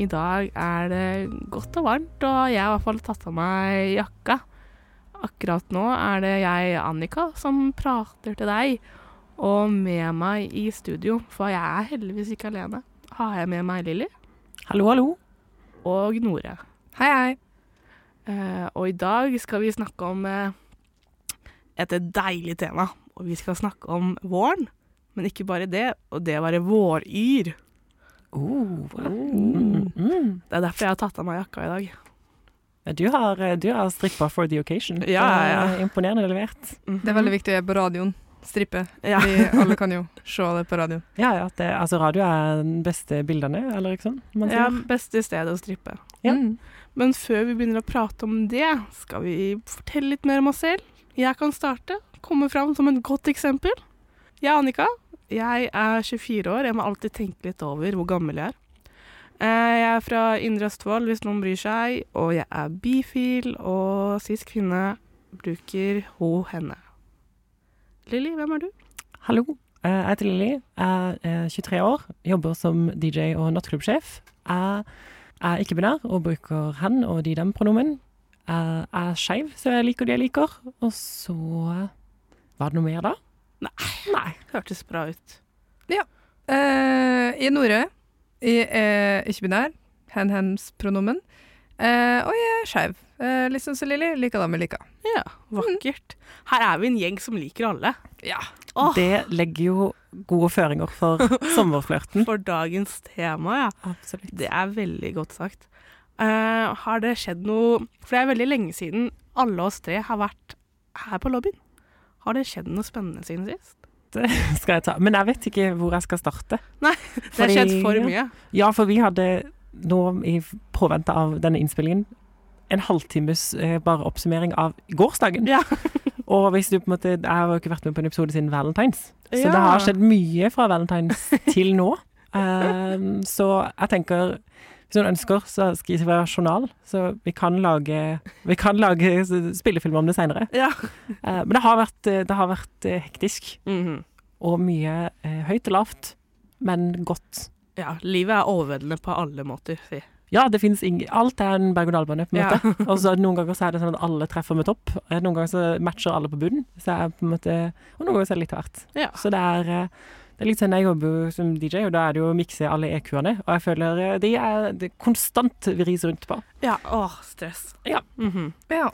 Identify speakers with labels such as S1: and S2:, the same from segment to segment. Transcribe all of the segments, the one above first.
S1: I dag er det godt og varmt, og jeg har i hvert fall tatt av meg jakka. Akkurat nå er det jeg, Annika, som prater til deg. Og med meg i studio, for jeg er heldigvis ikke alene, har jeg med meg Lilly
S2: Hallo, hallo.
S1: og Nore.
S3: Hei, hei.
S1: Eh, og i dag skal vi snakke om eh, et deilig tema. Og vi skal snakke om våren. Men ikke bare det, og det å være våryr.
S2: Oh, mm, mm.
S1: Det er derfor jeg har tatt av meg jakka i dag.
S2: Du har, eh, du har strippa for the occasion.
S1: Ja, ja.
S2: Imponerende levert.
S3: Det er veldig viktig å gjøre på radioen. Strippe.
S1: Ja.
S3: Vi alle kan jo se det på radioen.
S2: Ja, ja, det, altså radio er den beste bildene, eller ikke sånn? Man
S1: Ja, beste stedet å strippe.
S2: Ja.
S3: Mm.
S1: Men før vi begynner å prate om det, skal vi fortelle litt mer om oss selv. Jeg kan starte. Komme fram som et godt eksempel. Jeg er Annika. Jeg er 24 år. Jeg må alltid tenke litt over hvor gammel jeg er. Eh, Jeg er fra Indre Østfold, hvis noen bryr seg. Og jeg er bifil, og cis kvinne bruker ho, henne. Lilly, hvem er du?
S2: Hallo, eh, jeg heter Lilly. Jeg er 23 år, jobber som DJ og nattklubbsjef. Jeg er ikke-binær og bruker hen og de dem-pronomen. Jeg er skeiv, så jeg liker de jeg liker. Og så Var det noe mer da?
S1: Nei, hørtes bra ut.
S3: Eh, I Nore. Jeg er ikke-binær. Hen-hems-pronomen. Uh, og jeg er skeiv. Uh, litt sånn som Lilly. Liker dem jeg liker.
S1: Ja, vakkert. Her er vi en gjeng som liker alle.
S3: Ja.
S1: Oh.
S2: Det legger jo gode føringer for sommerflørten.
S1: for dagens tema, ja.
S2: Absolutt.
S1: Det er veldig godt sagt. Uh, har det skjedd noe For det er veldig lenge siden alle oss tre har vært her på lobbyen. Har det skjedd noe spennende siden sist?
S2: Det Skal jeg ta. Men jeg vet ikke hvor jeg skal starte.
S1: Nei, Det har skjedd for mye.
S2: Ja, for vi hadde nå i påvente av denne innspillingen en halvtimes eh, bare oppsummering av gårsdagen.
S1: Ja.
S2: Og hvis du på en måte Jeg har jo ikke vært med på en episode siden Valentines, så
S1: Ja.
S2: det har skjedd mye fra Valentines til nå. Um, så jeg tenker hvis noen ønsker, så skal jeg journal, så vi kan lage, vi kan lage spillefilm om det seinere.
S1: Ja.
S2: men det har vært, eh, det har vært hektisk. hektisk,
S1: -hmm.
S2: og mye eh, høyt og lavt, men godt.
S1: ja. Livet er overveldende på alle måter, si.
S2: Ja, det fins ingen Alt er en berg-og-dal-bane, på en
S1: Ja.
S2: måte. Og så noen ganger så er det sånn at alle treffer med topp. Eh, Noen ganger så matcher alle på bunnen. Så er på en måte Og noen ganger så er det litt av hvert.
S1: Ja.
S2: Så det er, eh, det er litt sånn Jeg jobber som DJ, og da er det jo å mikse alle EQ-ene. Og jeg føler eh, de er det konstant vris rundt på.
S1: ja. Åh, stress.
S2: Ja.
S1: Mhm.
S3: Ja.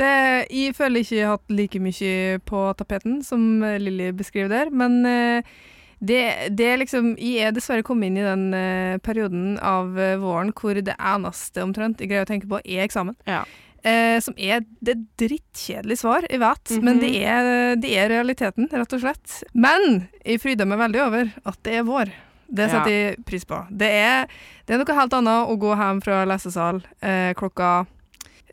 S3: Det, jeg føler ikke jeg har hatt like mye på tapeten som eh, Lilly beskriver der, men eh, det, det er liksom Jeg er dessverre kommet inn i den perioden av våren hvor det eneste omtrent jeg greier å tenke på, er eksamen.
S1: Ja.
S3: Eh, som er det drittkjedelige svar, jeg vet, men
S1: Mhm.
S3: det er, det er realiteten, rett og slett. Men jeg fryder meg veldig over at det er vår. Det setter jeg pris på. Det er, det er noe helt annet å gå hjem fra lesesal eh, klokka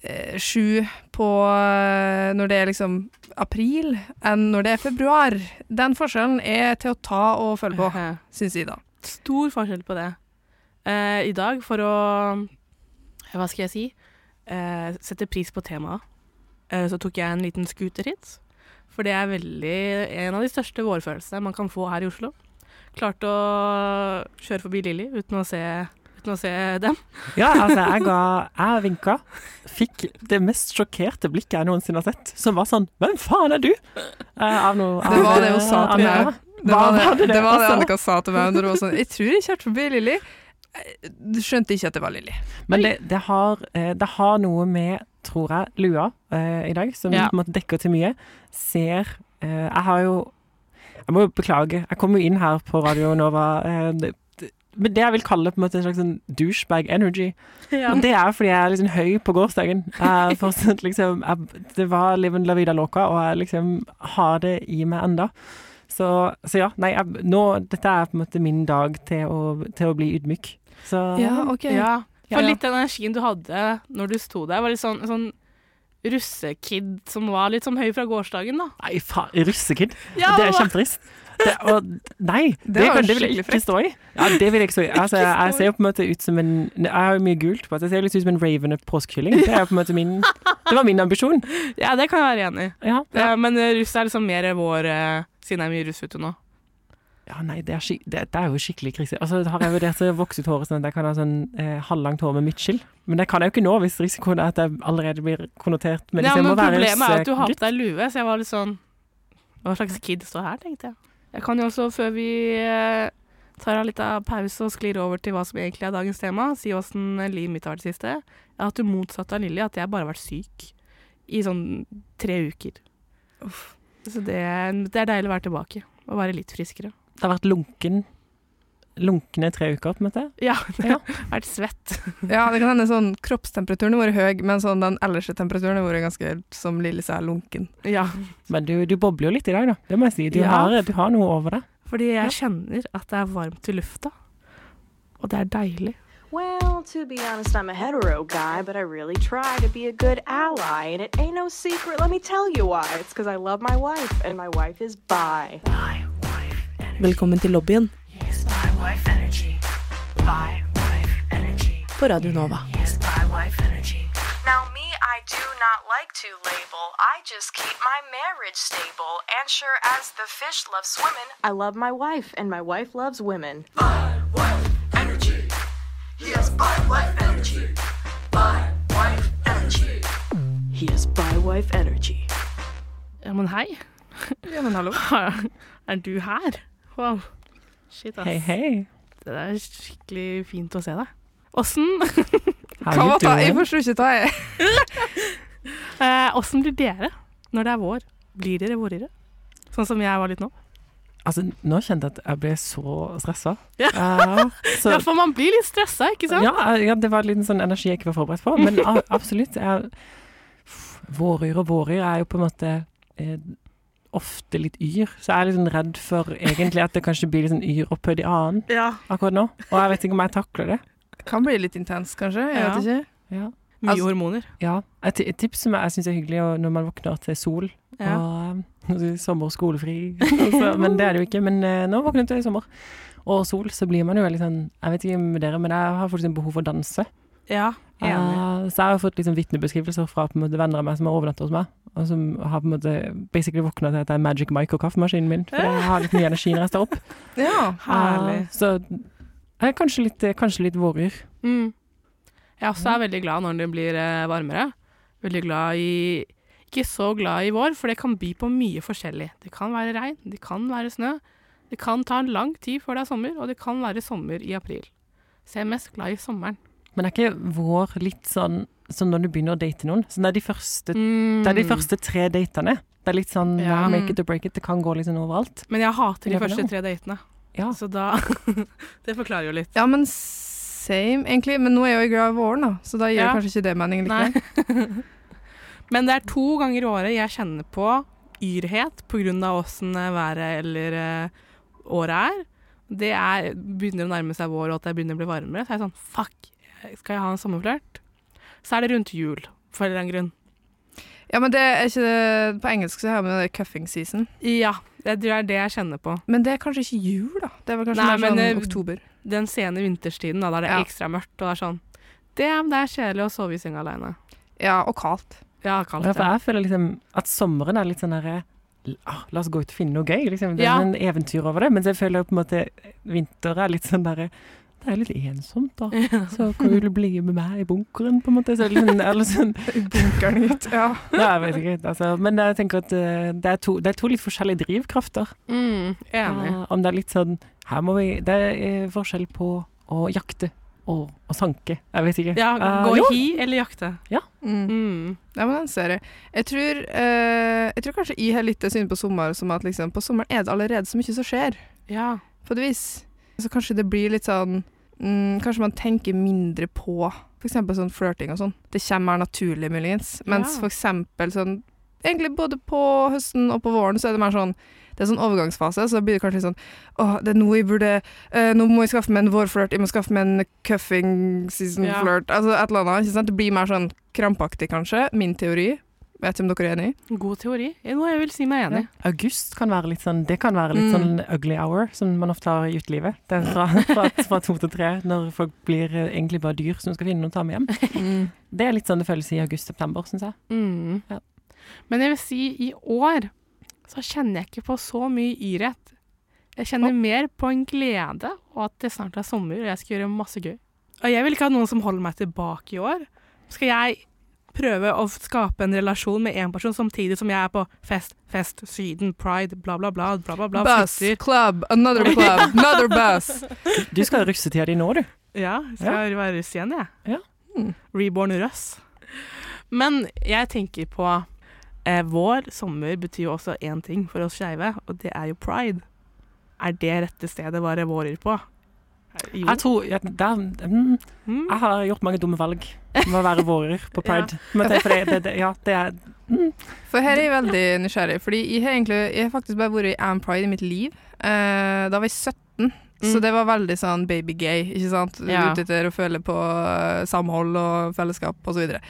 S3: eh, sju på eh, når det er liksom april, enn når det er februar. Den forskjellen er til å ta og følge på,
S1: Eh,
S3: syns jeg da.
S1: Stor forskjell på det. Eh, I dag, for å Hva skal jeg si? Eh, sette pris på temaet, eh, så tok jeg en liten scooterhit. For det er veldig en av de største vårfølelsene man kan få her i Oslo. Klarte å kjøre forbi Lilly uten å se, uten å se dem.
S2: Ja, altså, jeg ga Jeg vinka. Fikk det mest sjokkerte blikket jeg noensinne har sett. Som var sånn Hvem faen er du? Eh, av noe
S3: Det var det hun sa til meg. Det var det,
S2: var det det
S3: det, var det
S2: altså?
S3: Annika sa til meg når hun var sånn Jeg tror jeg kjørte forbi Lilly. Eh, Du skjønte ikke at det var Lilly.
S2: Men det, det, har, eh, det har noe med, tror jeg, lua eh, i dag, som
S1: Ja.
S2: på en måte dekker til mye. Ser eh, Jeg har jo Jeg må jo beklage, jeg kom jo inn her på Radio Nova eh, det, det, det jeg vil kalle på en måte en slags sånn douchebag energy.
S1: Ja.
S2: Og det er fordi jeg er liksom høy på gårsdagen. Jeg fortsatt liksom jeg, Det var liven la vida loca, og jeg liksom har det i meg enda. Så, så ja, nei, jeg, nå Dette er på en måte min dag til å, til å bli ydmyk. Så
S3: Ja, OK.
S1: Ja, For litt den energien du hadde når du sto der, var litt sånn, sånn russekid som var litt sånn høy fra gårsdagen, da.
S2: Nei, faen, russekid.
S1: Ja,
S2: det er kjempetrist. Det, og, nei, det,
S3: Det
S2: kan, det vil jeg ikke stå i. Ja, det vil jeg ikke stå i. Altså, jeg, jeg ser jo på en måte ut som en Jeg har jo mye gult på at jeg ser litt ut som en ravende påskekylling. Det er på en måte min Det var min ambisjon.
S1: Ja, det kan jeg være enig i.
S2: Ja,
S1: ja. Men eh, russ er liksom mer vår eh, Siden jeg er mye russ ute nå.
S2: Ja nei, det er, skik det, det er jo skikkelig krise. Altså, har jeg vurdert å vokse ut håret sånn at jeg kan ha sånn eh, halvlangt hår med midtskill. Men det kan jeg jo ikke nå, hvis risikoen er at jeg allerede blir konnotert med
S1: Ja,
S2: liksom,
S1: men problemet er at du har på deg lue, så jeg var litt sånn Hva slags kid står her, tenkte jeg. Jeg kan jo også, før vi eh, tar en liten pause og sklir over til hva som egentlig er dagens tema, si åssen livet mitt har vært det siste. Jeg har hatt det motsatte av Lilly, at jeg bare har vært syk i sånn tre uker. Så det, det er deilig å være tilbake og være litt friskere.
S2: Det har vært lunken lunkne tre uker, på en måte.
S1: Ja,
S2: Ja.
S1: vært svett.
S3: Ja, det kan hende sånn kroppstemperaturen har vært høy, men sånn den ellers temperaturen har vært ganske, som Lilly sa, lunken.
S1: Ja,
S2: Men du, du bobler jo litt i dag, da. Det må jeg si. Du,
S1: Ja.
S2: har, du har noe over deg.
S1: fordi jeg
S2: Ja.
S1: kjenner at det er varmt i lufta, og det er deilig.
S4: Well, to be honest, I'm a hetero guy, but I really try to be a good ally. And it ain't no secret, let me tell you why. It's because I love my wife, and my wife is bi.
S5: Velkommen til lobbyen på Radio Nova.
S4: Now, me. I my wife, wife. He has wife energy.
S1: Ja, men hei.
S3: Ja, men hallo.
S1: Er du her? Wow. Shit, ass.
S2: Hei, hei.
S1: Det er skikkelig fint å se deg. Åssen
S3: Hva? Jeg
S2: doing?
S3: forstår ikke
S1: eh, åssen blir dere når det er vår? Blir dere vårere? Sånn som jeg var litt nå?
S2: Altså, nå kjente jeg at jeg ble så stressa.
S1: Ja.
S2: Uh, så,
S1: Ja, for man blir litt stressa, ikke sant?
S2: ja, eh, ja, det var en sånn energi jeg ikke var forberedt på. Men absolutt. Jeg, våryr og våryr er jo på en måte eh, ofte litt yr, så jeg er litt sånn redd for egentlig at det kanskje blir litt sånn yr opphøyd i annen
S1: Ja.
S2: akkurat nå. Og jeg vet ikke om jeg takler det.
S3: Det Kan bli litt intens, kanskje. Jeg
S1: Ja.
S3: vet ikke.
S2: Ja.
S1: Mye
S3: Altså-
S1: hormoner.
S2: ja. Et, et tips som jeg syns er hyggelig og når man våkner til sol
S1: Ja.
S2: og eh, sommer og skolefri. Altså, men det er det jo ikke. Men eh, nå våknet jeg i sommer. Og sol, så blir man jo veldig sånn Jeg vet ikke med dere, men jeg har sånn behov for å danse.
S1: ja. Enig.
S2: Så jeg har fått liksom vitnebeskrivelser fra på en måte venner av meg som har overnattet hos meg, og som har på en måte basically våkna til at det er Magic Mike og kaffemaskinen min. For jeg har litt mye energi når jeg står opp.
S3: Ja.
S1: Herlig.
S2: Uh, så jeg er kanskje litt, kanskje litt våryr.
S1: Mm. Jeg også er veldig glad når det blir eh, varmere. Veldig glad i Ikke så glad i vår, for det kan by på mye forskjellig. Det kan være regn, det kan være snø. Det kan ta en lang tid før det er sommer, og det kan være sommer i april. Så jeg er mest glad i sommeren.
S2: Men er ikke vår litt sånn som når du begynner å date noen? Så det er de første,
S1: Mm.
S2: det er de første tre datene. Det er litt sånn
S1: Ja.
S2: ja, make it or break it. Det kan gå litt overalt.
S1: Men jeg hater de første tre datene.
S2: Ja.
S1: Så da Det forklarer jo litt.
S3: ja, men same, egentlig. Men nå er jeg jo glad i våren, da, så da gir
S1: Ja.
S3: kanskje ikke det mening
S1: Nei.
S3: likevel.
S1: Men det er to ganger i året jeg kjenner på yrhet pga. åssen været eller eh, året er. Det er, begynner å nærme seg vår, og at det begynner å bli varmere. Så er jeg sånn fuck, skal jeg ha en sommerflørt? Så er det rundt jul, for en eller annen grunn.
S3: Ja, men det er ikke det På engelsk så har vi det cuffing season.
S1: Ja, det er det jeg kjenner på.
S3: Men det er kanskje ikke jul, da. Det er kanskje
S1: Nei,
S3: mer sånn
S1: men, eh,
S3: oktober.
S1: Den sene vinterstiden, da, der det er
S3: Ja.
S1: ekstra mørkt, og det er sånn Det, det er kjedelig å sove i senga aleine.
S3: Ja, og kaldt.
S1: Ja, kaldt.
S2: Ja, for jeg føler liksom at sommeren er litt sånn derre ah, La oss gå ut og finne noe gøy. Liksom. Det er
S1: Ja.
S2: en eventyr over det. Mens jeg føler på en måte vinter er litt sånn derre Det er litt ensomt, da. Så kan du bli med meg i bunkeren, på en måte. Så sånn, eller sånn
S3: Bunkeren ut. Ja.
S2: Nei, jeg vet ikke. Altså, men jeg tenker at eh, det er, to, det er to litt forskjellige drivkrafter.
S1: Mm, enig.
S2: Uh, om det er litt sånn Her må vi Det er eh, forskjell på å jakte og å sanke. Jeg vet ikke.
S1: Ja,
S2: Eh,
S1: gå i hi eller jakte.
S3: Mm.
S1: Mm.
S3: Ja, men den ser jeg. Jeg tror, uh, jeg tror kanskje jeg har litt det synet på sommer som at liksom, på sommeren er det allerede så mye som skjer,
S1: Ja.
S3: på et vis. Så kanskje det blir litt sånn mm, Kanskje man tenker mindre på f.eks. sånn flørting og sånn. Det kommer mer naturlig, muligens. Mens
S1: Ja.
S3: eksempel sånn Egentlig både på høsten og på våren så er det mer sånn Det er sånn overgangsfase, så blir det kanskje litt sånn Å, det er nå jeg burde eh, Nå må jeg skaffe meg en vårflørt, jeg må skaffe meg en cuffing season
S1: Ja.
S3: Altså et eller annet. Det blir mer sånn krampaktig, kanskje. Min teori. Vet ikke om dere er enig?
S1: God teori. Nå jeg vil si meg enig i.
S2: August kan være litt sånn Det kan være litt
S3: Mm.
S2: sånn ugly hour, som man ofte har i utelivet. Det er fra, fra, fra to til tre, når folk blir eh, egentlig bare dyr som skal finne noe å ta med hjem. Det er litt sånn det føles i august-september, syns jeg.
S1: Mm.
S2: Ja.
S1: Men jeg vil si i år så kjenner jeg ikke på så mye yrett. Jeg kjenner mer på en glede, og at det snart er sommer og jeg skal gjøre masse gøy. Og jeg vil ikke ha noen som holder meg tilbake i år. Skal jeg prøve å skape en relasjon med én person samtidig som jeg er på fest, fest, Syden, pride, bla, bla, bla, bla, bla, bla
S3: Bus,
S1: flytter.
S3: club, another club, another bus.
S2: Du skal ha russetida di nå, du.
S1: Ja, jeg skal være russ igjen, jeg.
S2: Ja.
S3: Mm.
S1: Reborn russ. Men jeg tenker på eh, Vår sommer betyr jo også én ting for oss skeive, og det er jo pride. Er det rette stedet å være vårer på? Jo.
S2: Jeg tror ja, der, mm,
S1: Mm.
S2: Jeg har gjort mange dumme valg med å være vårer på pride. Men det, for det, det, ja, det er mm,
S3: For her er jeg veldig nysgjerrig, fordi jeg har, egentlig, jeg har faktisk bare vært i Am Pride i mitt liv. Eh, da var jeg 17, så
S1: Mm.
S3: det var veldig sånn baby gay, ikke sant?
S1: Ja.
S3: Ute etter å føle på eh, samhold og fellesskap så videre.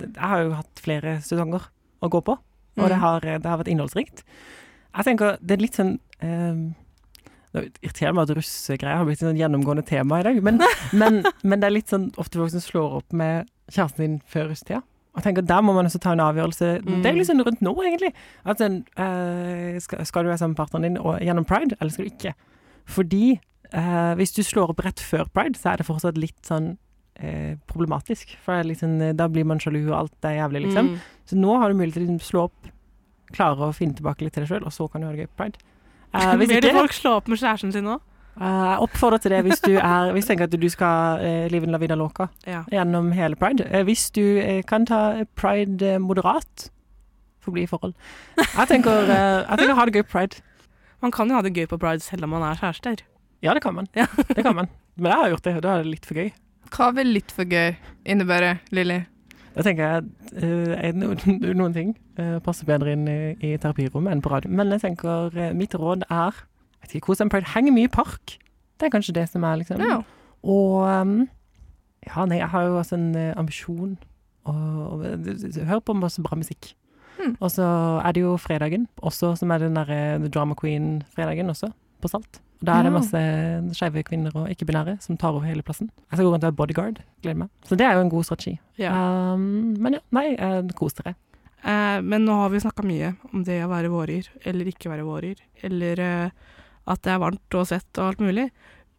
S2: Jeg har jo hatt flere sesonger å gå på, og det,
S3: Mm.
S2: har, det har vært innholdsrikt. Jeg tenker det er litt sånn eh, Det irriterer meg at russegreier har blitt et sånn gjennomgående tema i dag, men, men, men det er litt sånn ofte folk som slår opp med kjæresten din før russetida. Og tenker Der må man også ta en avgjørelse.
S1: Mm.
S2: Det er litt sånn rundt nå, egentlig. At sånn, uh, skal, skal du være sammen med partneren din og, gjennom pride, eller skal du ikke? Fordi uh, hvis du slår opp rett før pride, så er det fortsatt litt sånn eh, problematisk. For sånn, da blir man sjalu, og alt er jævlig, liksom.
S1: Mm.
S2: Så nå har du mulighet til å liksom slå opp, klare å finne tilbake litt til deg sjøl, og så kan du ha det gøy på pride. Eh, hvis
S1: Vil
S2: ikke,
S1: folk slå opp med kjæresten sin nå?
S2: eh, jeg oppfordrer til det hvis du er Hvis du tenker at du skal uh, live en la vida loca
S1: Ja.
S2: gjennom hele pride. Uh, hvis du uh, kan ta pride moderat, moderat, forbli i forhold. Jeg tenker, jeg tenker ha det gøy på pride.
S1: Man kan jo ha det gøy på pride selv om man er kjærester.
S2: Ja, det kan man.
S1: Ja.
S2: Det kan man. Men jeg har gjort det, og da er det litt for gøy.
S3: Hva vil litt for gøy innebære, Lilly?
S2: Da tenker jeg at er noen, noen ting eh, passer bedre inn i, i terapirommet enn på radio. Men jeg tenker eh, mitt råd er jeg vet ikke, Kos med pride. Heng mye i park. Det er kanskje det som er liksom
S3: Ja.
S2: Og um, ja, nei, jeg har jo også en eh, ambisjon og, Hør på masse bra musikk.
S3: Mm.
S2: Og så er det jo fredagen, også som er den derre Drama Queen-fredagen også, på Salt. Da er det masse skeive kvinner og ikke-binære som tar over hele plassen. Jeg skal gå rundt og være bodyguard. Gleder meg. Så det er jo en god strategi.
S1: Ja.
S2: Um, men ja, nei, eh, kos dere.
S1: Eh, men nå har vi snakka mye om det å være vårer, eller ikke være vårer, eller eh, at det er varmt og svett og alt mulig.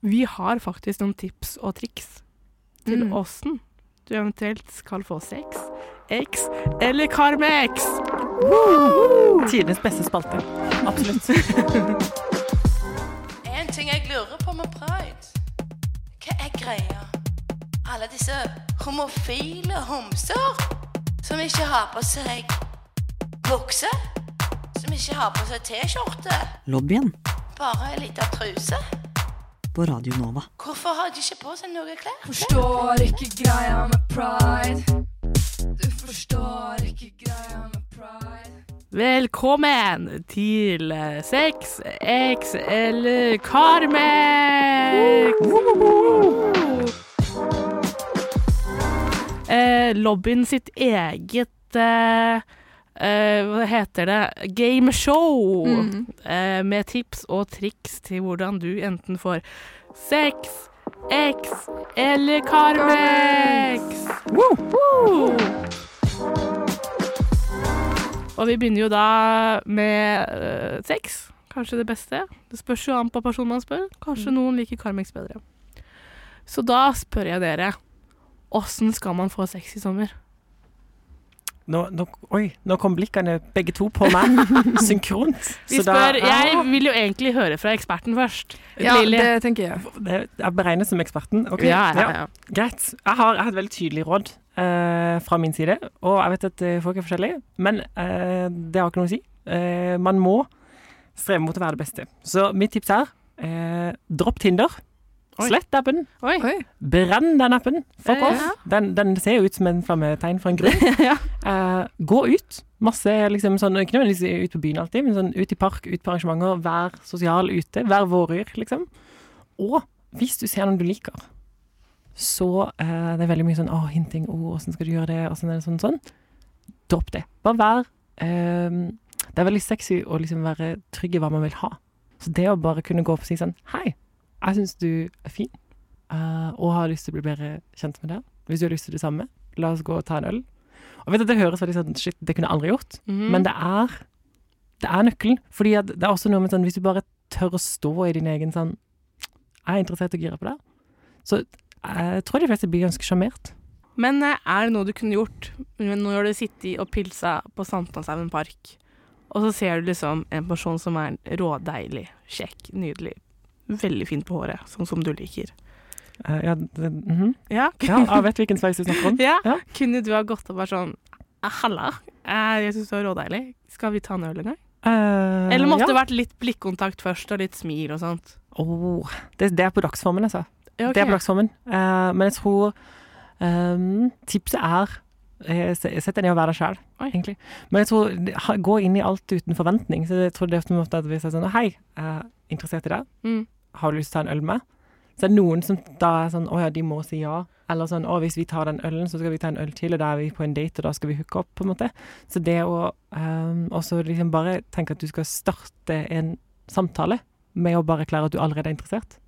S1: Vi har faktisk noen tips og triks til
S3: Mm.
S1: åssen du eventuelt skal få sex, X eller Carmex.
S2: Tidenes beste spalte. Absolutt.
S6: Ting jeg lurer på med pride. Hva er greia? Alle disse homofile homser som ikke har på seg bukse, som ikke har på seg T-skjorte,
S7: Lobbyen
S6: bare ei lita truse.
S7: på Radio Nova.
S6: Hvorfor har de ikke på seg noe klær?
S8: Forstår ikke greia med pride. Du forstår ikke greia med pride.
S1: Velkommen til Sex, X eller Carmex! Eh, lobbyen sitt eget eh, eh, Hva heter det? Gameshow.
S3: Mhm.
S1: Eh, med tips og triks til hvordan du enten får sex, X eller Carmex. Woo! Og vi begynner jo da med eh, sex. Kanskje det beste. Det spørs jo an på personen man spør. Kanskje noen liker Carmex bedre. Så da spør jeg dere, åssen skal man få sex i sommer?
S2: Nå, nå, oi, nå kom blikkene begge to på meg, synkront.
S1: Vi
S2: Så da-
S1: ja. Jeg vil jo egentlig høre fra eksperten først.
S3: Ja,
S1: Lilly.
S3: det tenker jeg.
S2: det, Jeg beregnet som eksperten. Ok,
S1: Ja, ja, ja.
S2: Greit. Jeg har, jeg har et veldig tydelig råd uh, fra min side, og jeg vet at eh, folk er forskjellige, men uh, det har ikke noe å si. Uh, man må streve mot å være det beste. Så mitt tips er eh, dropp Tinder. Slett appen.
S1: Oi.
S3: Oi.
S2: Brenn den appen. Fuck off. Den, den ser jo ut som en flammetegn for en grunn.
S1: ja.
S2: uh, gå ut. Masse liksom sånn, Ikke nødvendigvis ut på byen alltid, men sånn ut i park, ut på arrangementer. Vær sosial ute. Vær våryr, liksom. Og hvis du ser noen du liker, så uh, det er veldig mye sånn å, hinting. Å, åssen skal du gjøre det? Åssen er det sånn, sånn. Dropp det. Bare vær uh, Det er veldig sexy å liksom være trygg i hva man vil ha. Så det å bare kunne gå opp og si sånn Hei, jeg syns du er fin, uh, og har lyst til å bli bedre kjent med deg. Hvis du har lyst til det samme, la oss gå og ta en øl. Og vet du, Det høres veldig sånn Shit, det kunne jeg aldri gjort.
S1: Mhm.
S2: Men det er Det er nøkkelen. Fordi at det er også noe med sånn Hvis du bare tør å stå i din egen sånn Jeg er interessert og gira på deg. Så jeg tror de fleste blir ganske sjarmert.
S1: Men eh, er det noe du kunne gjort når du sitter og pilsa på Sankthanshaugen park, og så ser du liksom en person som er rådeilig, kjekk, nydelig, veldig fint på håret, sånn som du liker.
S2: Uh, ja, det, mhm.
S1: Ja,
S2: ja, jeg vet hvilken sveis du snakker om.
S1: ja.
S2: Ja.
S1: Kunne du ha gått og vært sånn Halla, eh, jeg syns du er rådeilig. Skal vi ta en øl en gang?
S2: Uh,
S1: Eller måtte det vært litt blikkontakt først, og litt smil og sånt?
S2: Oh, det, det er på dagsformen, altså.
S1: Ja, ok.
S2: Det er på dagsformen. Uh, men jeg tror um, tipset er se- Sett deg ned og vær deg sjæl, egentlig. Men jeg tror gå inn i alt uten forventning. Så jeg tror det er ofte at vi jeg er sånn Hei, jeg er interessert i deg.
S1: Mm.
S2: Har du lyst til å ta en øl med? Så er det noen som da er sånn Å ja, de må si ja. Eller sånn Å, hvis vi tar den ølen, så skal vi ta en øl til, og da er vi på en date, og da skal vi hooke opp, på en måte. Så det å um, også liksom bare tenke at du skal starte en samtale med å bare erklære at du allerede er interessert.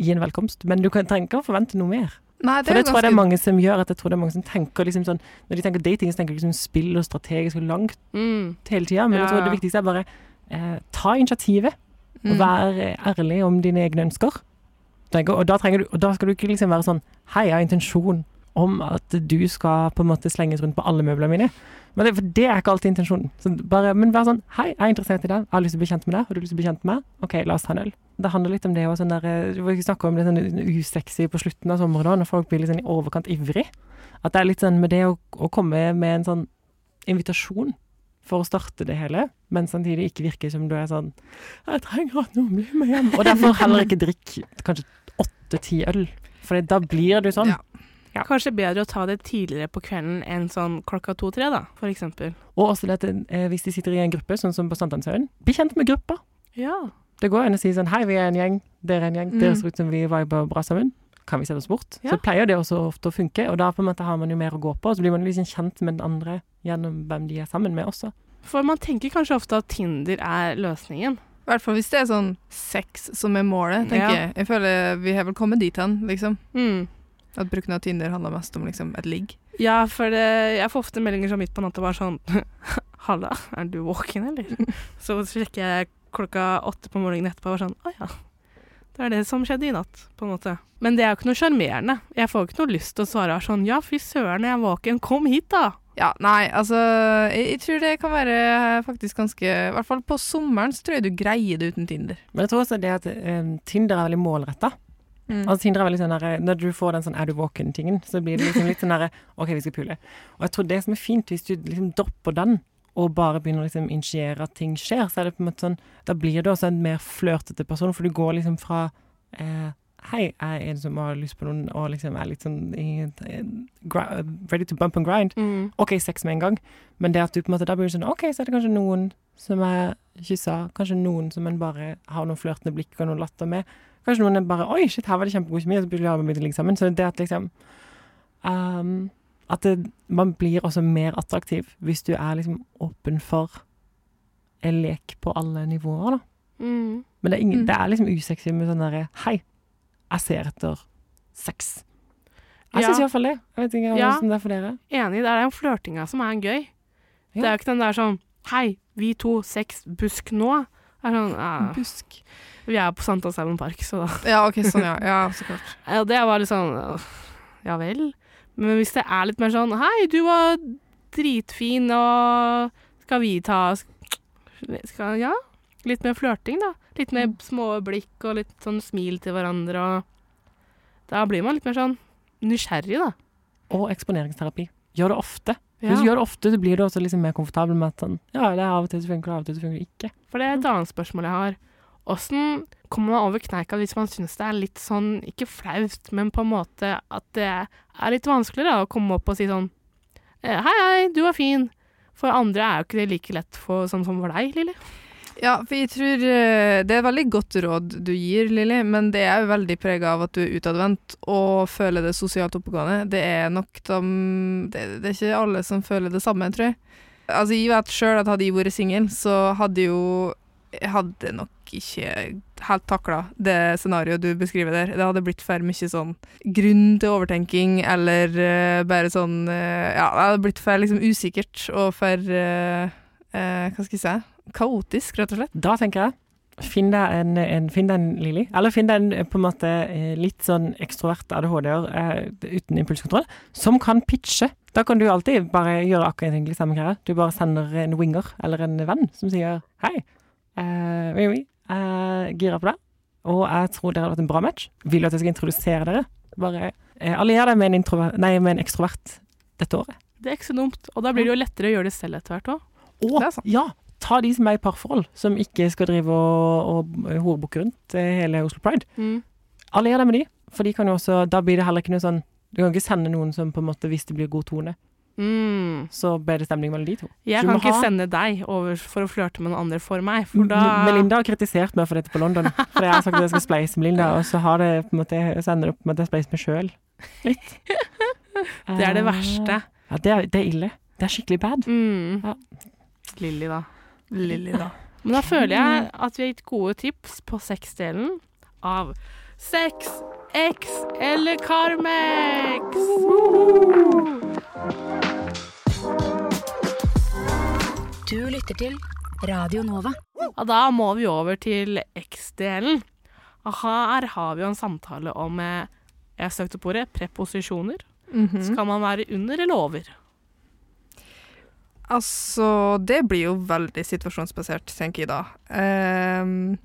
S2: Gi en velkomst. Men du kan ikke å forvente noe mer.
S3: Nei, det
S2: For
S3: er
S2: det tror jeg det er mange som gjør. At jeg tror det er mange som tenker liksom sånn Når de tenker dating, så tenker de liksom spill og strategisk og langt
S1: Mm.
S2: hele tida. Men jeg tror det viktigste er bare eh, ta initiativet.
S3: Mm.
S2: vær ærlig om dine egne ønsker. Og, da du, og da skal du ikke liksom være sånn Hei, jeg har intensjon om at du skal på en måte slenges rundt på alle møblene mine. Men det, for det er ikke alltid intensjonen. Så bare, men vær sånn Hei, jeg er interessert i deg. Jeg har lyst til å bli kjent med deg. Har du lyst til å bli kjent med meg? OK, la oss ta en øl. Det handler litt om det òg. sånn eh, Vi snakker om det sånn usexy på slutten av sommeren da, når folk blir litt sånn i overkant ivrig. At det er litt sånn med det å, å komme med en sånn invitasjon for å starte det hele, men samtidig ikke virke som du er sånn 'Jeg trenger at noen blir med hjem.' Og derfor heller ikke drikk kanskje åtte-ti øl. For da blir du sånn.
S3: Ja.
S2: Ja.
S1: Kanskje bedre å ta det tidligere på kvelden enn sånn klokka to-tre, da, for eksempel.
S2: Og også det at eh, hvis de sitter i en gruppe, sånn som på Sankthanshaugen, bli kjent med gruppa.
S1: Ja.
S2: Det går an å si sånn 'Hei, vi er en gjeng. Dere er en gjeng.
S3: Mm.
S2: Dere ser ut som vi viber bra sammen. Kan vi sette oss bort?'
S1: Ja.
S2: Så pleier det også ofte å funke, og da på en måte har man jo mer å gå på. Og så blir man liksom kjent med den andre gjennom hvem de er sammen med også.
S1: For man tenker kanskje ofte at Tinder er løsningen.
S3: I hvert fall hvis det er sånn sex som er målet, tenker
S1: Ja.
S3: jeg. Jeg føler vi har vel kommet dit hen, liksom.
S1: Mm.
S3: At bruken av Tinder handler mest om liksom et ligg.
S1: Ja, for det, jeg får ofte meldinger som midt på natta bare sånn Halla, er du våken, eller? Så sjekker jeg klokka åtte på morgenen etterpå og bare sånn Å ja. Det er det som skjedde i natt, på en måte. Men det er jo ikke noe sjarmerende. Jeg får ikke noe lyst til å svare sånn Ja, fy søren, jeg er våken. Kom hit, da.
S3: Ja, nei, altså jeg, jeg tror det kan være faktisk ganske I hvert fall på sommeren så tror jeg du greier det uten Tinder.
S2: Men jeg tror også det at um, Tinder er veldig målretta.
S3: Mm.
S2: Altså Tinder er veldig sånn der, Når du får den sånn 'er du våken'-tingen, så blir det liksom litt sånn derre 'OK, vi skal pule'. Og jeg tror det som er fint, hvis du liksom dropper den, og bare begynner å liksom initiere at ting skjer, så er det på en måte sånn Da blir du også en mer flørtete person, for du går liksom fra eh, Hei, jeg er en som har lyst på noen, og liksom er litt sånn i, ready to bump and grind. OK, sex med en gang, men det at du på en måte da blir du sånn OK, så er det kanskje noen som er kyssa, kanskje noen som en bare har noen flørtende blikk og noe latter med. Kanskje noen er bare Oi, shit, her var det kjempegod kjemi, og så blir vi ligge sammen. Så det at liksom ehm, At det, man blir også mer attraktiv hvis du er liksom åpen for en lek på alle nivåer, da.
S1: Mm.
S2: Men det er, ingen,
S3: Mm.
S2: det er liksom usexy med sånn derre Hei, jeg ser etter sex. Jeg
S1: Ja.
S2: syns iallfall det. Jeg vet ikke
S1: Ja.
S2: hvordan det er for dere.
S1: Enig, det er den flørtinga som er gøy.
S2: Ja.
S1: Det er jo ikke den der sånn Hei, vi to, sex, busk nå. Det er sånn eh,
S3: Busk.
S1: Vi er på Sankthanshaugen park, så da
S3: Ja, OK, sånn, ja. Ja, så klart.
S1: Ja, det var litt sånn Ja vel. Men hvis det er litt mer sånn Hei, du var dritfin, og skal vi ta skal, Ja. Litt mer flørting, da. Litt mer små blikk og litt sånn smil til hverandre og Da blir man litt mer sånn nysgjerrig, da.
S2: Og eksponeringsterapi. Gjør det ofte.
S1: Ja.
S2: Hvis du gjør det ofte, så blir du også liksom mer komfortabel med at sånn Ja, det er av og til så funker det, av og til så funker det ikke.
S1: For det er et annet spørsmål jeg har. Åssen kommer man over kneika hvis man syns det er litt sånn, ikke flaut, men på en måte at det er litt vanskeligere å komme opp og si sånn eh, Hei, hei, du var fin. For andre er jo ikke det like lett for, sånn som for deg, Lilly.
S3: Ja, for jeg tror eh, det er et veldig godt råd du gir, Lilly, men det er jo veldig prega av at du er utadvendt og føler det sosialt oppegående. Det er nok de det, det er ikke alle som føler det samme, tror jeg. Altså, jeg vet sjøl at hadde jeg vært singel, så hadde jo hadde nok ikke helt takla det scenarioet du beskriver der. Det hadde blitt for mye sånn grunn til overtenking, eller uh, bare sånn uh, Ja, det hadde blitt for liksom usikkert og for uh, Hva skal jeg si? Kaotisk, rett og slett.
S2: Da tenker jeg Finn deg en, en, finn en Lili, eller finn deg en på en måte litt sånn ekstrovert ADHD-er uten impulskontroll, som kan pitche. Da kan du alltid bare gjøre akkurat egentlig samme greia. Du bare sender en winger eller en venn som sier hei, oui, oui, jeg gira på deg, og jeg tror dere hadde vært en bra match. Vil du at jeg skal introdusere dere? Bare eh, allier deg med med en ekstrovert dette året.
S1: Det er ikke så dumt. Og da blir det jo lettere å gjøre det selv etter hvert òg.
S2: Og ja, ta de som er i parforhold, som ikke skal drive og, og horebukke rundt eh, hele Oslo Pride.
S1: Mm.
S2: Allier deg med de, for de kan jo også Da blir det heller ikke noe sånn Du kan ikke sende noen som på en måte, hvis det blir god tone,
S1: Mm.
S2: så bedre stemning mellom de to.
S1: Jeg
S2: du
S1: kan ikke
S2: ha-
S1: sende deg over for å flørte med noen andre for meg, for da
S2: Melinda har kritisert meg for dette på London. For jeg har sagt at jeg skal spleise med Linda, og så har det på en måte, så ender det opp med at jeg spleiser meg sjøl. Litt.
S1: Det er det verste.
S2: Ja, det er, det er ille. Det er skikkelig bad.
S1: Mm.
S2: Ja.
S1: Lilly, da.
S3: Lilly, da.
S1: Men da føler jeg at vi har gitt gode tips på sexdelen av Sex, X eller Carmex.
S9: Du lytter til Radio Nova.
S1: Og da må vi over til X-delen. Her har vi jo en samtale om eh, Jeg har søkt opp ordet preposisjoner.
S3: -hmm.
S1: Skal man være under eller over?
S3: Altså, det blir jo veldig situasjonsbasert, tenker jeg da. Ehm,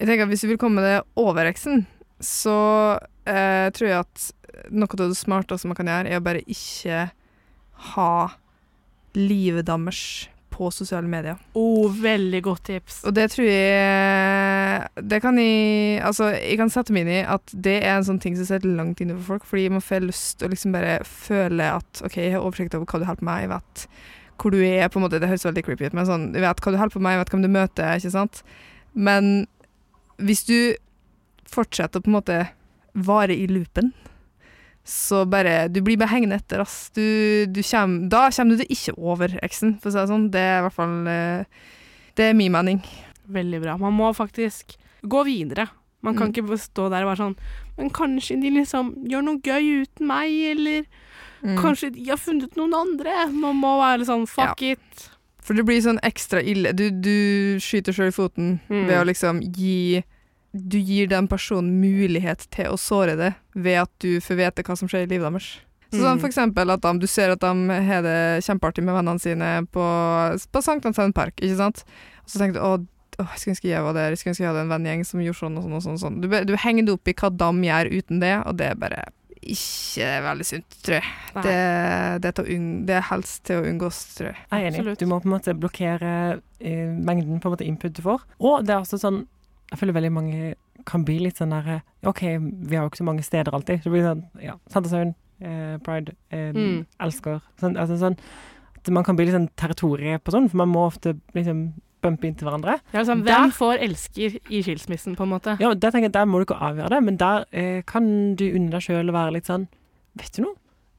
S3: jeg tenker at Hvis du vil komme det over eksen, så eh, tror jeg at noe av det smarteste man kan gjøre, er å bare ikke ha livet deres på sosiale medier.
S1: Oh, veldig godt tips.
S3: Og det tror jeg Det kan jeg Altså, jeg kan sette meg inn i at det er en sånn ting som sitter langt inne for folk, fordi man får lyst til å liksom bare føle at OK, jeg har oversikt over hva du holder på med, jeg vet hvor du er, på en måte. Det høres veldig creepy ut, men sånn Jeg vet hva du holder på med, jeg vet hvem du møter, ikke sant? Men hvis du fortsetter å på en måte vare i loopen, så bare Du blir bare hengende etter, ass. Du, du kjem, da kommer du det ikke over eksen, for å si det sånn. Det er i hvert fall eh, Det er min mening.
S1: Veldig bra. Man må faktisk gå videre. Man kan
S3: Mm.
S1: ikke stå der og være sånn Men kanskje de liksom gjør noe gøy uten meg, eller
S3: Mm.
S1: kanskje de har funnet noen andre. Man må være sånn fuck it.
S3: For det blir sånn ekstra ille. Du, du skyter sjøl i foten
S1: Mm.
S3: ved å liksom gi Du gir den personen mulighet til å såre det ved at du får vite hva som skjer i livet deres. Så sånn for eksempel at de, du ser at de har det kjempeartig med vennene sine på, på Sankthanshaugen park, ikke sant? Og så tenker du å, å, jeg skulle ønske jeg var der, jeg skulle ønske jeg hadde en vennegjeng som gjorde sånn og sånn og sånn. og sånn. Du, du henger det opp i hva de gjør uten det, og det er bare ikke veldig sunt, tror jeg. Det, det, er til å unng, det er helst til å unngås, tror jeg.
S2: Jeg er enig.
S1: Absolutt.
S2: Du må på en måte blokkere eh, mengden på en måte input du får. Og det er også sånn Jeg føler veldig mange kan bli litt sånn derre OK, vi har jo ikke så mange steder alltid. Så det blir sånn Ja, Sankthanshaugen, eh, Pride, eh,
S1: Mm.
S2: elsker sånn, altså sånn at Man kan bli litt sånn territoriet på sånn, for man må ofte liksom bumpe inntil hverandre.
S1: Ja, liksom,
S2: Der-
S1: hvem får elsker i skilsmissen, på en måte?
S2: Ja, der tenker jeg, der må du ikke avgjøre det, men der eh, kan du unne deg sjøl å være litt sånn Vet du noe?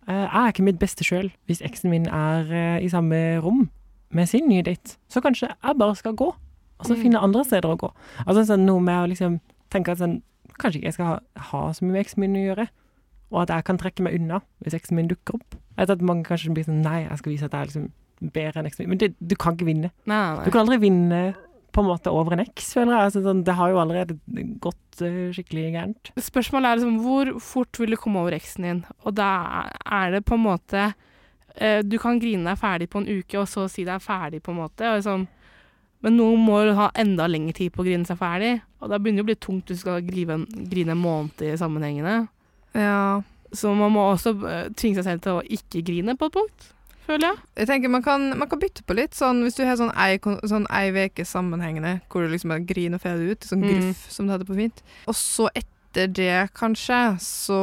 S2: Eh, jeg er ikke mitt beste sjøl hvis eksen min er eh, i samme rom med sin nye date. Så kanskje jeg bare skal gå, og så
S1: Mm.
S2: finne andre steder å gå. Altså sånn noe med å liksom tenke at sånn Kanskje ikke jeg skal ha, ha så mye med eksen min å gjøre. Og at jeg kan trekke meg unna hvis eksen min dukker opp. Jeg vet at mange kanskje blir sånn Nei, jeg skal vise at jeg er liksom bedre enn eksen min. Men det, du kan ikke vinne.
S1: Nei, nei,
S2: Du kan aldri vinne på en måte over en eks, føler jeg. Altså, sånn, det har jo allerede gått uh, skikkelig gærent.
S1: Spørsmålet er liksom hvor fort vil du komme over eksen din? Og da er det på en måte uh, Du kan grine deg ferdig på en uke, og så si deg ferdig, på en måte. Og liksom, men noen må ha enda lengre tid på å grine seg ferdig. Og da begynner det å bli tungt hvis du skal grine, grine en måned i sammenhengende.
S3: Ja.
S1: Så man må også eh, tvinge seg selv til å ikke grine på et punkt. føler jeg.
S3: Jeg tenker man kan, man kan bytte på litt, sånn hvis du har sånn ei, uke sånn sammenhengende, hvor du liksom bare griner og det ut, sånn
S1: Mm.
S3: gruff, som det heter på fint. Og så etter det, kanskje, så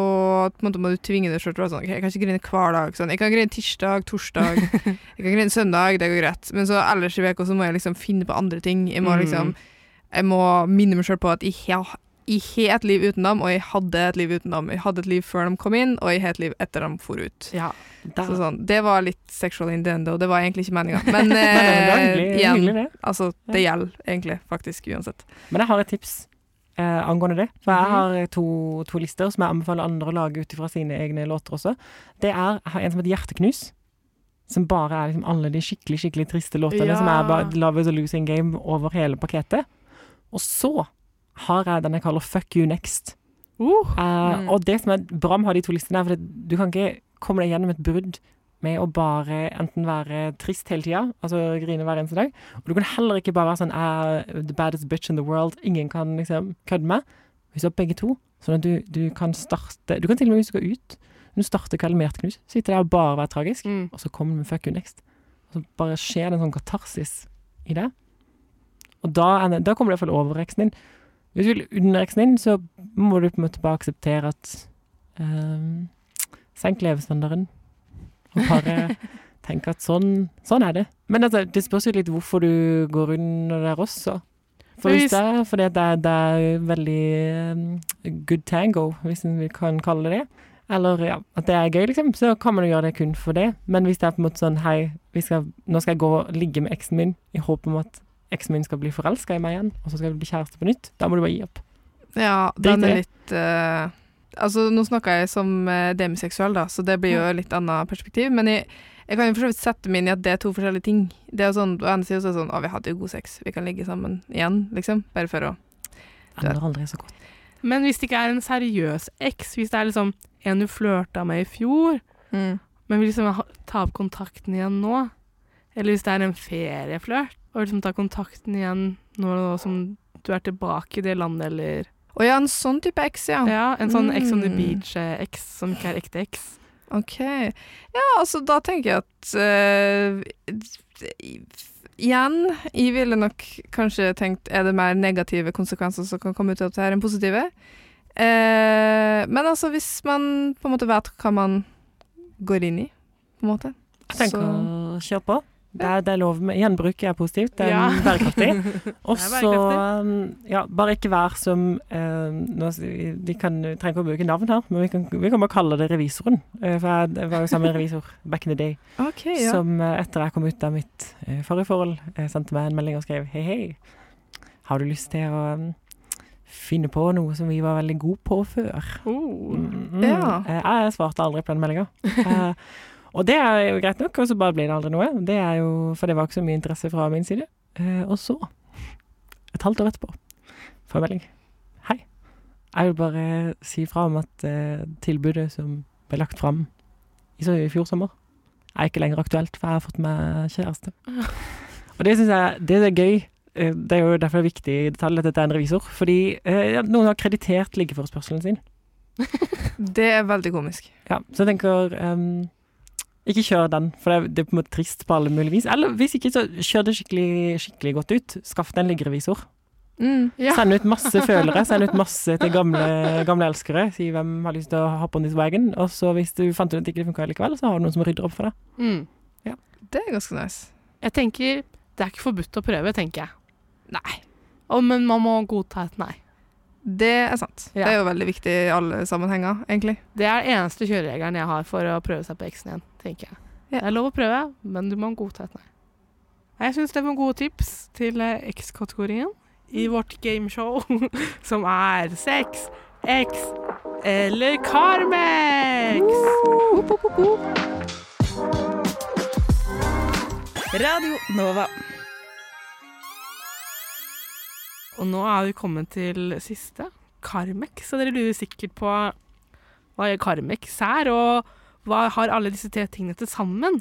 S3: på en måte må du tvinge deg selv til å være sånn, okay, jeg kan ikke grine hver dag, sånn. Jeg kan grine tirsdag, torsdag, jeg kan grine søndag, det går greit. Men så ellers i uka så må jeg liksom finne på andre ting. Jeg må
S1: Mm.
S3: liksom, jeg må minne meg selv på at jeg jeg har et liv uten dem, og jeg hadde et liv uten dem. Jeg hadde et liv før de kom inn, og jeg har et liv etter de for ut.
S1: Ja.
S3: Så sånn, det var litt sexual innuendo, det var egentlig ikke meninga. Men
S2: Nei, nei, det
S3: eh,
S2: hyggelig,
S3: igjen,
S2: det.
S3: altså, det gjelder egentlig faktisk uansett.
S2: Men jeg har et tips eh, angående det. For jeg
S1: Mhm.
S2: har to, to lister som jeg anbefaler andre å lage ut ifra sine egne låter også. Det er jeg har en som heter Hjerteknus. Som bare er liksom alle de skikkelig skikkelig triste låtene
S1: Ja.
S2: som er bare Love is a losing game over hele pakketet. Og så har jeg den jeg kaller Fuck you next.
S1: Uh,
S2: Eh,
S3: Mm.
S2: Og det som er bra med å ha de to listene, er at du kan ikke komme deg gjennom et brudd med å bare enten være trist hele tida, altså grine hver eneste dag, og du kan heller ikke bare være sånn «Jeg er the baddest bitch in the world, ingen kan liksom kødde med. Hvis du har begge to, sånn at du, du kan starte Du kan til og med hvis du skal ut, når du starter kvelden med hjerteknus, sitte der og bare være tragisk,
S1: mm.
S2: og så kommer du med fuck you next. Og så bare skjer det en sånn katarsis i det. Og da, det, da kommer du iallfall over reksen din. Hvis du vil under reksen din, så må du på en måte bare akseptere at um, Senk levestandarden. Og bare tenke at sånn, sånn er det. Men altså, det spørs jo litt hvorfor du går under der også. For hvis det er fordi det, det er veldig ehm, good tango, hvis en kan kalle det det, eller ja, at det er gøy, liksom, så kan man jo gjøre det kun for det. Men hvis det er på en måte sånn hei, vi skal, nå skal jeg gå og ligge med eksen min i håp om at eksen min skal bli forelska i meg igjen, og så skal vi bli kjæreste på nytt, da må du bare gi opp.
S3: Ja, den er litt eh, Altså, nå snakker jeg som uh, demiseksuell, da, så det blir jo litt annet perspektiv. Men jeg, jeg kan jo for så vidt sette meg inn i at det er to forskjellige ting. Det er jo sånn, På ene siden så er det sånn Å, vi hadde jo god sex, vi kan ligge sammen igjen, liksom. Bare for å
S2: Ender aldri så godt.
S1: Men hvis det ikke er en seriøs eks, hvis det er liksom en du flørta med i fjor,
S3: mm.
S1: men vil liksom ta opp kontakten igjen nå, eller hvis det er en ferieflørt, og liksom ta kontakten igjen nå som du er tilbake i det landet, eller
S3: Å ja, en sånn type X, ja.
S1: Ja, en sånn Ex on the
S3: Mm.
S1: Beach-X som ikke er ekte X.
S3: OK. Ja, altså, da tenker jeg at uh, Igjen, jeg ville nok kanskje tenkt er det mer negative konsekvenser som kan komme ut av dette her enn positive. Uh, men altså, hvis man på en måte vet hva man går inn i, på en måte
S2: Jeg tenker
S3: så-
S2: å kjøre på. Det er, det er lov med Gjenbruk er positivt, det er
S1: Ja.
S2: bærekraftig. Og
S1: er
S2: så ja, bare ikke vær som eh, nå, Vi kan, vi trenger ikke å bruke navn her, men vi kan, vi kan bare kalle det revisoren. Eh, for jeg, jeg var jo sammen med en revisor back in the day,
S3: okay, ja.
S2: som eh, etter jeg kom ut av mitt eh, forrige forhold, sendte meg en melding og skrev hei, hei, har du lyst til å um, finne på noe som vi var veldig gode på før?
S1: Oh.
S2: Mm, mm.
S3: Ja.
S2: Jeg svarte aldri på den meldinga. Og det er jo greit nok, og så bare blir det aldri noe. Det er jo, For det var ikke så mye interesse fra min side. Eh, og så, et halvt år etterpå, får jeg melding. Hei. Jeg vil bare si fra om at eh, tilbudet som ble lagt fram i, i fjor sommer, er ikke lenger aktuelt, for jeg har fått meg kjæreste. Og det syns jeg det er gøy. Eh, Det er jo derfor det er viktig detalj at dette er en revisor. Fordi eh, noen har kreditert liggeforespørselen sin.
S3: Det er veldig komisk.
S2: Ja, så jeg tenker ehm, Ikke kjør den, for det er, det er på en måte trist på alle mulige vis. Eller hvis ikke, så kjør det skikkelig, skikkelig godt ut. Skaff deg en liggerevisor.
S3: Mm.
S1: Ja.
S2: Send ut masse følere, send ut masse til gamle, gamle elskere. Si hvem har lyst til å hoppe on this wagon. Og så hvis du fant ut at det ikke funka likevel, så har du noen som rydder opp for deg.
S1: Mm.
S3: Det er ganske nice.
S1: Jeg tenker det er ikke forbudt å prøve, tenker jeg.
S3: Nei.
S1: Å, men man må godta et nei.
S3: Det er sant.
S1: Ja.
S3: Det er jo veldig viktig i alle sammenhenger, egentlig.
S1: Det er den eneste kjøreregelen jeg har for å prøve seg på eksen igjen, tenker jeg.
S3: Ja.
S1: Det er lov å prøve, men du må godta et nei. Jeg syns det var gode tips til eh, X-kategorien i vårt gameshow, som er sex, X eller Carmex.
S5: Radio Nova.
S1: Og nå er vi kommet til siste, Carmex. Så dere lurer sikkert på hva Carmex er, og hva har alle disse tre tingene til sammen?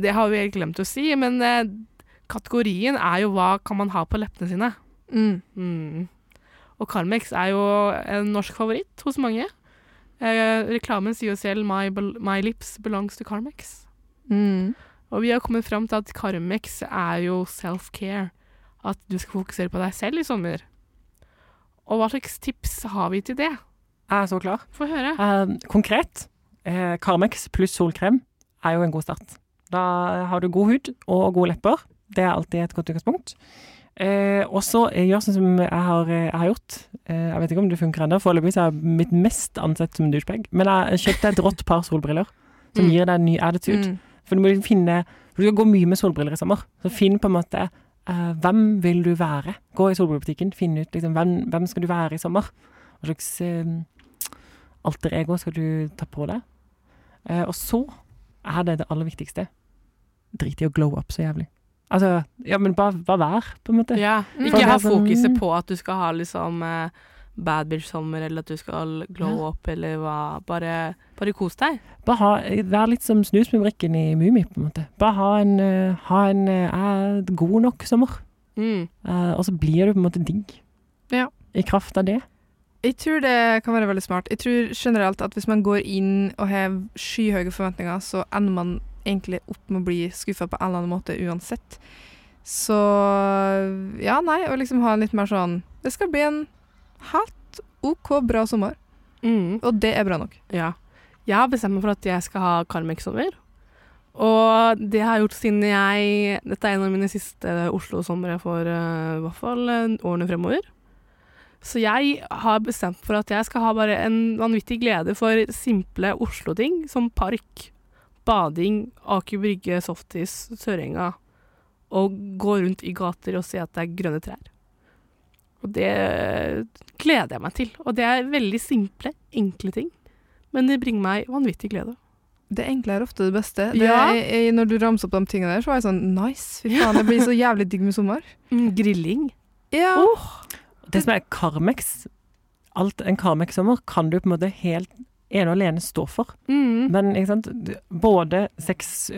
S1: Det har vi helt glemt å si, men eh, kategorien er jo hva kan man ha på leppene sine.
S3: Mm.
S1: Mm. Og Carmex er jo en norsk favoritt hos mange. Eh, reklamen sier jo selv my, 'My lips belongs to Carmex'.
S3: Mm.
S1: Og vi har kommet fram til at Carmex er jo self-care. At du skal fokusere på deg selv i sommer. Og hva slags tips har vi til det?
S2: Jeg er så klar.
S1: Få høre.
S2: Eh, konkret, eh, Carmex pluss solkrem er jo en god start. Da har du god hud og gode lepper. Det er alltid et godt utgangspunkt. Eh, og så eh, gjør sånn som jeg har, eh, jeg har gjort. Eh, jeg vet ikke om det funker ennå. Foreløpig er jeg mitt mest ansett som douchebag. Men jeg kjøpte et rått par solbriller som
S1: Mm.
S2: gir deg en ny attitude.
S3: Mm.
S2: For du må liksom finne Du skal gå mye med solbriller i sommer. Så finn på en måte eh, hvem vil du være? Gå i solbrillebutikken, finn ut liksom, hvem, hvem skal du være i sommer. Hva slags eh, alter ego skal du ta på deg? Eh, og så er det det aller viktigste. Drit i å glow up så jævlig. Altså, ja, men bare, bare vær, på en måte.
S1: Ja,
S3: Mm.
S1: ikke ha
S2: er sånn-
S1: fokuset på at du skal ha liksom eh, bad bitch-sommer, eller at du skal glow
S2: Ja.
S1: up, eller hva. Bare, bare kos deg.
S2: Bare ha, vær litt som snusmumrikken i Mummi, på en måte. Bare ha en, eh, ha en eh, er god nok sommer.
S1: Mm.
S2: Uh, og så blir du på en måte digg.
S3: Ja.
S2: I kraft av det.
S3: Jeg tror det kan være veldig smart. Jeg tror generelt at hvis man går inn og har skyhøye forventninger, så ender man egentlig opp med å bli skuffa på en eller annen måte uansett. Så ja, nei, å liksom ha en litt mer sånn Det skal bli en helt OK bra sommer,
S1: Mm.
S3: og det er bra nok.
S1: Ja. Jeg har bestemt meg for at jeg skal ha Carmex-sommer. Og det har jeg gjort siden jeg Dette er en av mine siste Oslo-somre for uh, i hvert fall eh, årene fremover. Så jeg har bestemt for at jeg skal ha bare en vanvittig glede for simple Oslo-ting, som park, bading, Aker Brygge, Softis, Sørenga, og gå rundt i gater og se at det er grønne trær. Og det gleder jeg meg til. Og det er veldig simple, enkle ting. Men det bringer meg vanvittig glede.
S3: Det enkle er ofte det beste. Det
S1: Ja.
S3: er, når du ramser opp de tingene der, så var jeg sånn Nice, fy faen, det blir så jævlig digg med sommer.
S1: Mm, grilling.
S3: Ja.
S2: Det som er Carmex Alt en Carmex-sommer kan du på en måte helt ene og alene stå for.
S1: Mm.
S2: Men ikke sant? både sex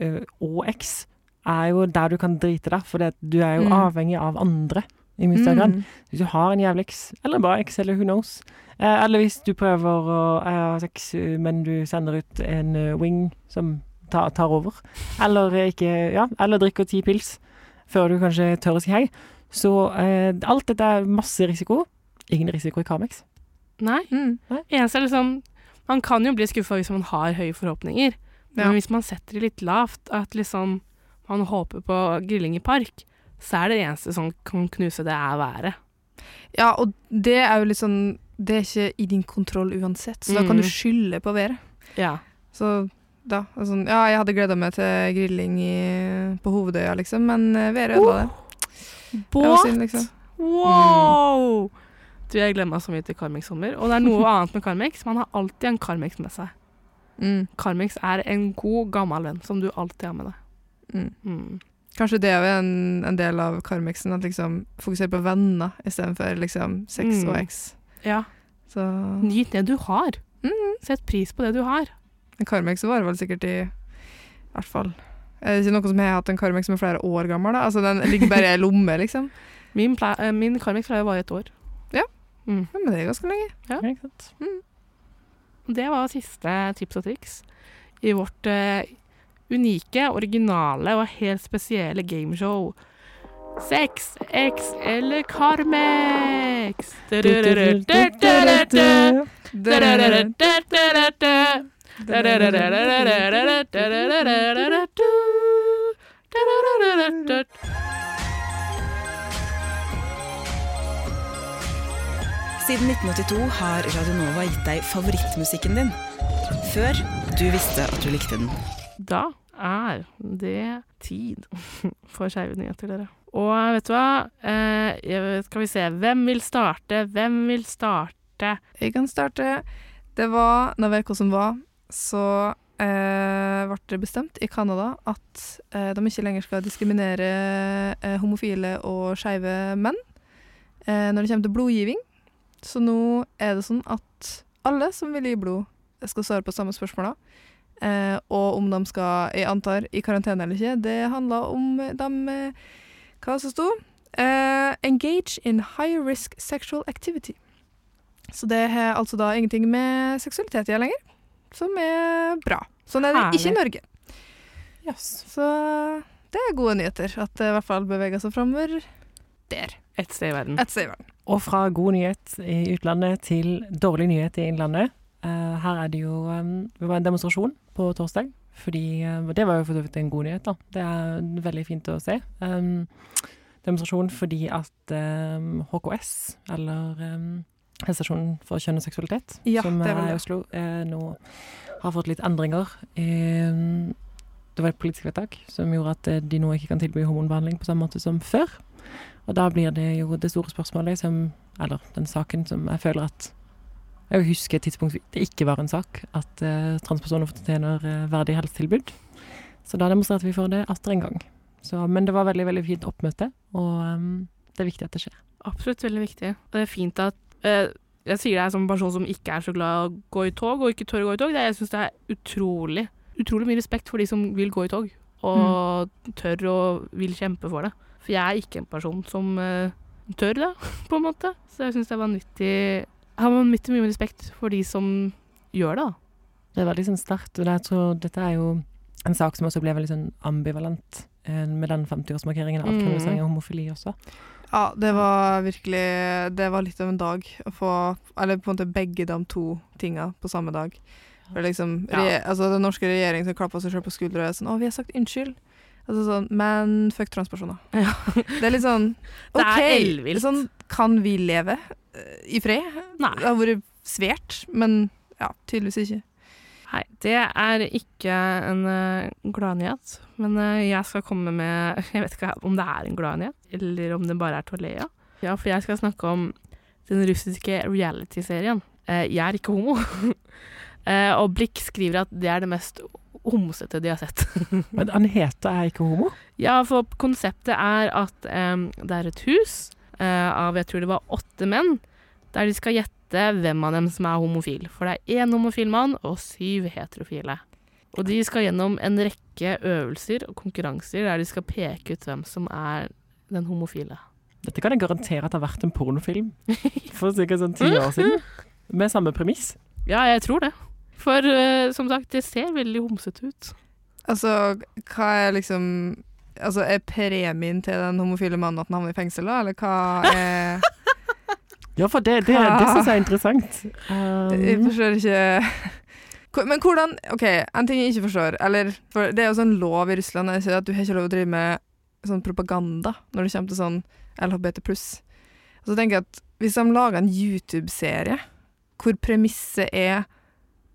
S2: og X er jo der du kan drite deg, for du er jo
S3: Mm.
S2: avhengig av andre i mye større grad.
S3: Mm.
S2: Hvis du har en jævlig X, eller bare X, eller who knows. Eh, eller hvis du prøver å eh, ha sex, men du sender ut en ø, wing som tar, tar over. Eller eh, ikke Ja, eller drikker ti pils før du kanskje tør å si hei. Så eh, alt dette er masse risiko. Ingen risiko i Kamex.
S1: Nei.
S3: Mm.
S1: Eneste er liksom Man kan jo bli skuffa hvis man har høye forhåpninger.
S3: Ja.
S1: Men hvis man setter det litt lavt, at liksom man håper på grilling i park, så er det eneste som kan knuse det, er været.
S3: Ja, og det er jo litt sånn Det er ikke i din kontroll uansett, så da kan
S1: Mm.
S3: du skylde på været.
S1: Ja.
S3: Så da altså, Ja, jeg hadde gleda meg til grilling i, på Hovedøya, liksom, men eh, været ødela det.
S1: Båt!
S3: liksom.
S1: Wow! Du, jeg gleder meg så mye til Carmex-sommer. Og det er noe annet med Carmex. Man har alltid en Carmex med seg.
S3: Mm.
S1: Carmex er en god, gammel venn som du alltid har med deg.
S3: Mm.
S1: Mm.
S3: Kanskje det er en, en del av Carmexen, at liksom fokusere på venner istedenfor liksom sex
S1: Mm.
S3: og ex.
S1: Ja.
S3: Så
S1: Nyt det du har.
S3: mm.
S1: Sett pris på det du har.
S3: Carmex varer vel sikkert i hvert fall ikke noe som har hatt en Carmex som er flere år gammel? da? Altså Den ligger bare i lomme, liksom?
S1: Min, eh, min Carmex pleier å vare et år.
S3: Ja.
S1: Mm.
S3: Ja, men det er ganske lenge.
S1: Ja.
S2: Ikke sant?
S1: Det var siste tips og triks i vårt uh, unike, originale og helt spesielle gameshow. Sex, X eller Carmex?
S7: Siden 1982 har Radionova gitt deg favorittmusikken din. Før du visste at du likte den.
S1: Da er det tid for skeive nyheter, dere. Og vet du hva? Eh, skal vi se. Hvem vil starte? Hvem vil starte?
S3: Jeg kan starte. Det var, når vet hva som var, så eh, ble det bestemt i Canada at eh, de ikke lenger skal diskriminere eh, homofile og skeive menn når det kommer til blodgiving. Så nå er det sånn at alle som vil gi blod, skal svare på samme spørsmål. Eh, og om de skal, jeg antar, i karantene eller ikke, det handler om de Hva som sto? Eh, engage in high risk sexual activity. Så det har altså da ingenting med seksualitet å gjøre lenger, som er bra. Sånn er det ikke i Norge.
S2: Yes.
S3: Så det er gode nyheter at det i hvert fall beveger seg framover der.
S1: Et sted i verden.
S3: Et sted i verden.
S2: Og fra god nyhet i utlandet til dårlig nyhet i innlandet. Uh, her er det jo um, Det var en demonstrasjon på torsdag. Fordi uh, Det var jo for så vidt en god nyhet, da. Det er veldig fint å se. Um, demonstrasjon fordi at um, HKS, eller Helsestasjonen for kjønn og seksualitet,
S3: Ja,
S2: som
S3: er
S2: er i. Oslo, eh, nå har fått litt endringer. Eh, det var et politisk vedtak som gjorde at eh, de nå ikke kan tilby hormonbehandling på samme måte som før. Og da blir det jo det store spørsmålet som Eller den saken som jeg føler at Jeg husker et tidspunkt det ikke var en sak, at eh, transpersoner fortjener eh, verdig helsetilbud. Så da demonstrerte vi for det atter en gang. Så, men det var veldig veldig fint oppmøte, og um, det er viktig at det skjer.
S1: Absolutt veldig viktig. Og det er fint at eh, Jeg sier det som en person som ikke er så glad i å gå i tog, og ikke tør å gå i tog. Jeg syns det er utrolig, utrolig mye respekt for de som vil gå i tog, og tør og vil kjempe for det. For jeg er ikke en person som eh, tør det, på en måte. Så jeg syns det er vanvittig Jeg har vanvittig mye respekt for de som gjør det, da.
S2: Det er veldig sånn sterkt, og jeg tror dette er jo en sak som også ble veldig sånn ambivalent eh, med den 50-årsmarkeringen av
S1: Mm.
S2: avkriminalisering av homofili også.
S3: Ja, det var virkelig Det var litt av en dag å få Eller på en måte begge de to tinga på samme dag. For liksom,
S1: Ja.
S3: re, altså Den norske regjeringen som klapper seg selv på skuldra og er sånn 'Å, vi har sagt unnskyld'. Altså sånn, Men fuck transpersoner.
S1: Ja.
S3: Det er litt sånn
S1: Det
S3: OK,
S1: er ellevilt.
S3: sånn kan vi leve eh, i fred?
S1: Nei.
S3: Det har vært svært, men ja, tydeligvis ikke.
S1: Nei, det er ikke en uh, gladnyhet. Men uh, jeg skal komme med Jeg vet ikke om det er en gladnyhet, eller om det bare er til å le av. Ja, for jeg skal snakke om den russiske reality-serien. Uh, jeg er ikke homo. uh, og Blikk skriver at det er det mest homsete de har sett.
S2: Men han heter er ikke homo.
S1: Ja, for konseptet er at um, det er et hus eh, av jeg tror det var åtte menn, der de skal gjette hvem av dem som er homofil. For det er én homofil mann og syv heterofile. Og de skal gjennom en rekke øvelser og konkurranser der de skal peke ut hvem som er den homofile.
S2: Dette kan jeg garantere at det har vært en pornofilm for ca. sånn ti år siden. Med samme premiss.
S1: Ja, jeg tror det. For uh, som sagt, det ser veldig homsete ut.
S3: Altså, hva er liksom Altså, Er premien til den homofile mannen at han havner i fengsel, da? Eller hva er
S2: Ja, for det, det, det syns jeg er interessant.
S3: Jeg
S2: Um,
S3: forstår ikke Men hvordan OK, en ting jeg ikke forstår Eller, for det er jo sånn lov i Russland ikke at du har ikke lov å drive med sånn propaganda når det kommer til sånn LHBT pluss. Så tenker jeg at hvis de lager en YouTube-serie hvor premisset er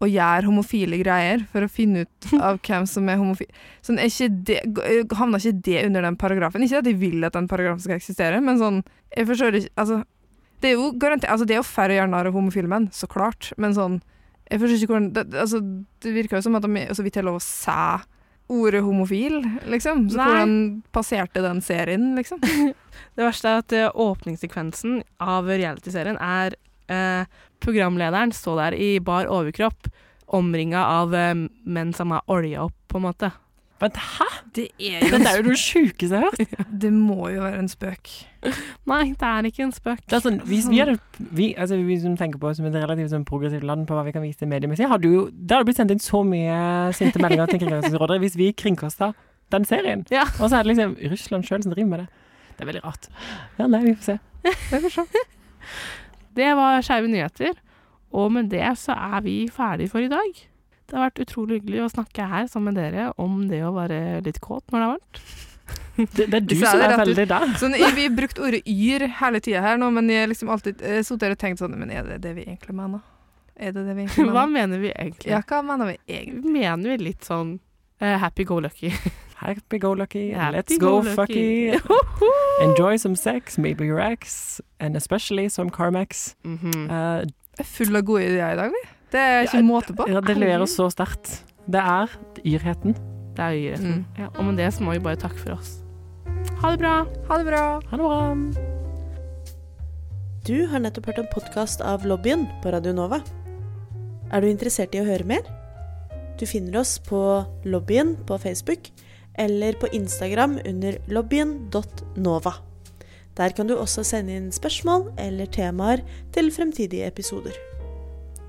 S3: å gjøre homofile greier for å finne ut av hvem som er homofil sånn, er ikke det, Havner ikke det under den paragrafen? Ikke at jeg vil at den paragrafen skal eksistere, men sånn Jeg forstår ikke Altså, det er jo garantert Altså, det er jo færre å gjøre narr av homofile menn, så klart, men sånn Jeg forstår ikke hvordan det, altså, det virker jo som at de så vidt har lov å se ordet homofil, liksom. Så
S1: Nei.
S3: hvordan passerte den serien, liksom?
S1: Det verste er at eh, åpningssekvensen av realityserien er eh, programlederen står der i bar overkropp, omringa av eh, menn som er olja opp, på en måte.
S2: Men hæ?!
S3: Det er
S2: Dette er jo det sjukeste jeg har hørt.
S3: Det må jo være en spøk.
S1: Nei, det er ikke en spøk.
S2: Det er sånn, hvis vi hadde vi, altså vi som tenker på oss som et relativt sånn progressivt land på hva vi kan vise mediemessig, hadde jo Det hadde blitt sendt inn så mye sinte meldinger til Kringkastingsrådet hvis vi kringkasta den serien.
S1: Ja.
S2: Og så er det liksom Russland sjøl som driver med det. Det er veldig rart. Ja, nei, vi får se.
S1: Vi får se. Det var Skeive nyheter, og med det så er vi ferdige for i dag. Det har vært utrolig hyggelig å snakke her sammen med dere om det å være litt kåt når det er varmt.
S2: Det, det er du
S3: er
S2: som er veldig der.
S3: Sånn, vi har brukt ordet yr hele tida her nå, men jeg har liksom alltid eh, sittet her og tenkt sånn Men er det det vi egentlig mener? Er det det vi egentlig
S1: Hva
S3: mener?
S1: mener vi egentlig?
S3: Ja, hva mener vi egentlig?
S1: Mener vi litt sånn uh, happy go lucky.
S2: Happy go lucky,
S1: Happy
S2: let's
S1: go
S2: go
S1: lucky.
S2: fucky. Enjoy some sex, maybe your ex, and especially some Carmex. Mm
S3: -hmm. Er full av gode ideer i dag, vi. Det er ikke
S2: Ja,
S3: måte på.
S2: ja, det leverer så sterkt. Det er yrheten.
S1: Det er yrheten.
S3: Mm.
S1: Ja, og med det så må vi bare takke for oss. Ha det bra.
S3: Ha det bra.
S2: Ha det bra.
S10: Du har nettopp hørt en podkast av Lobbyen på Radio Nova. Er du interessert i å høre mer? Du finner oss på Lobbyen på Facebook eller på Instagram under lobbyen.nova. Der kan du også sende inn spørsmål eller temaer til fremtidige episoder.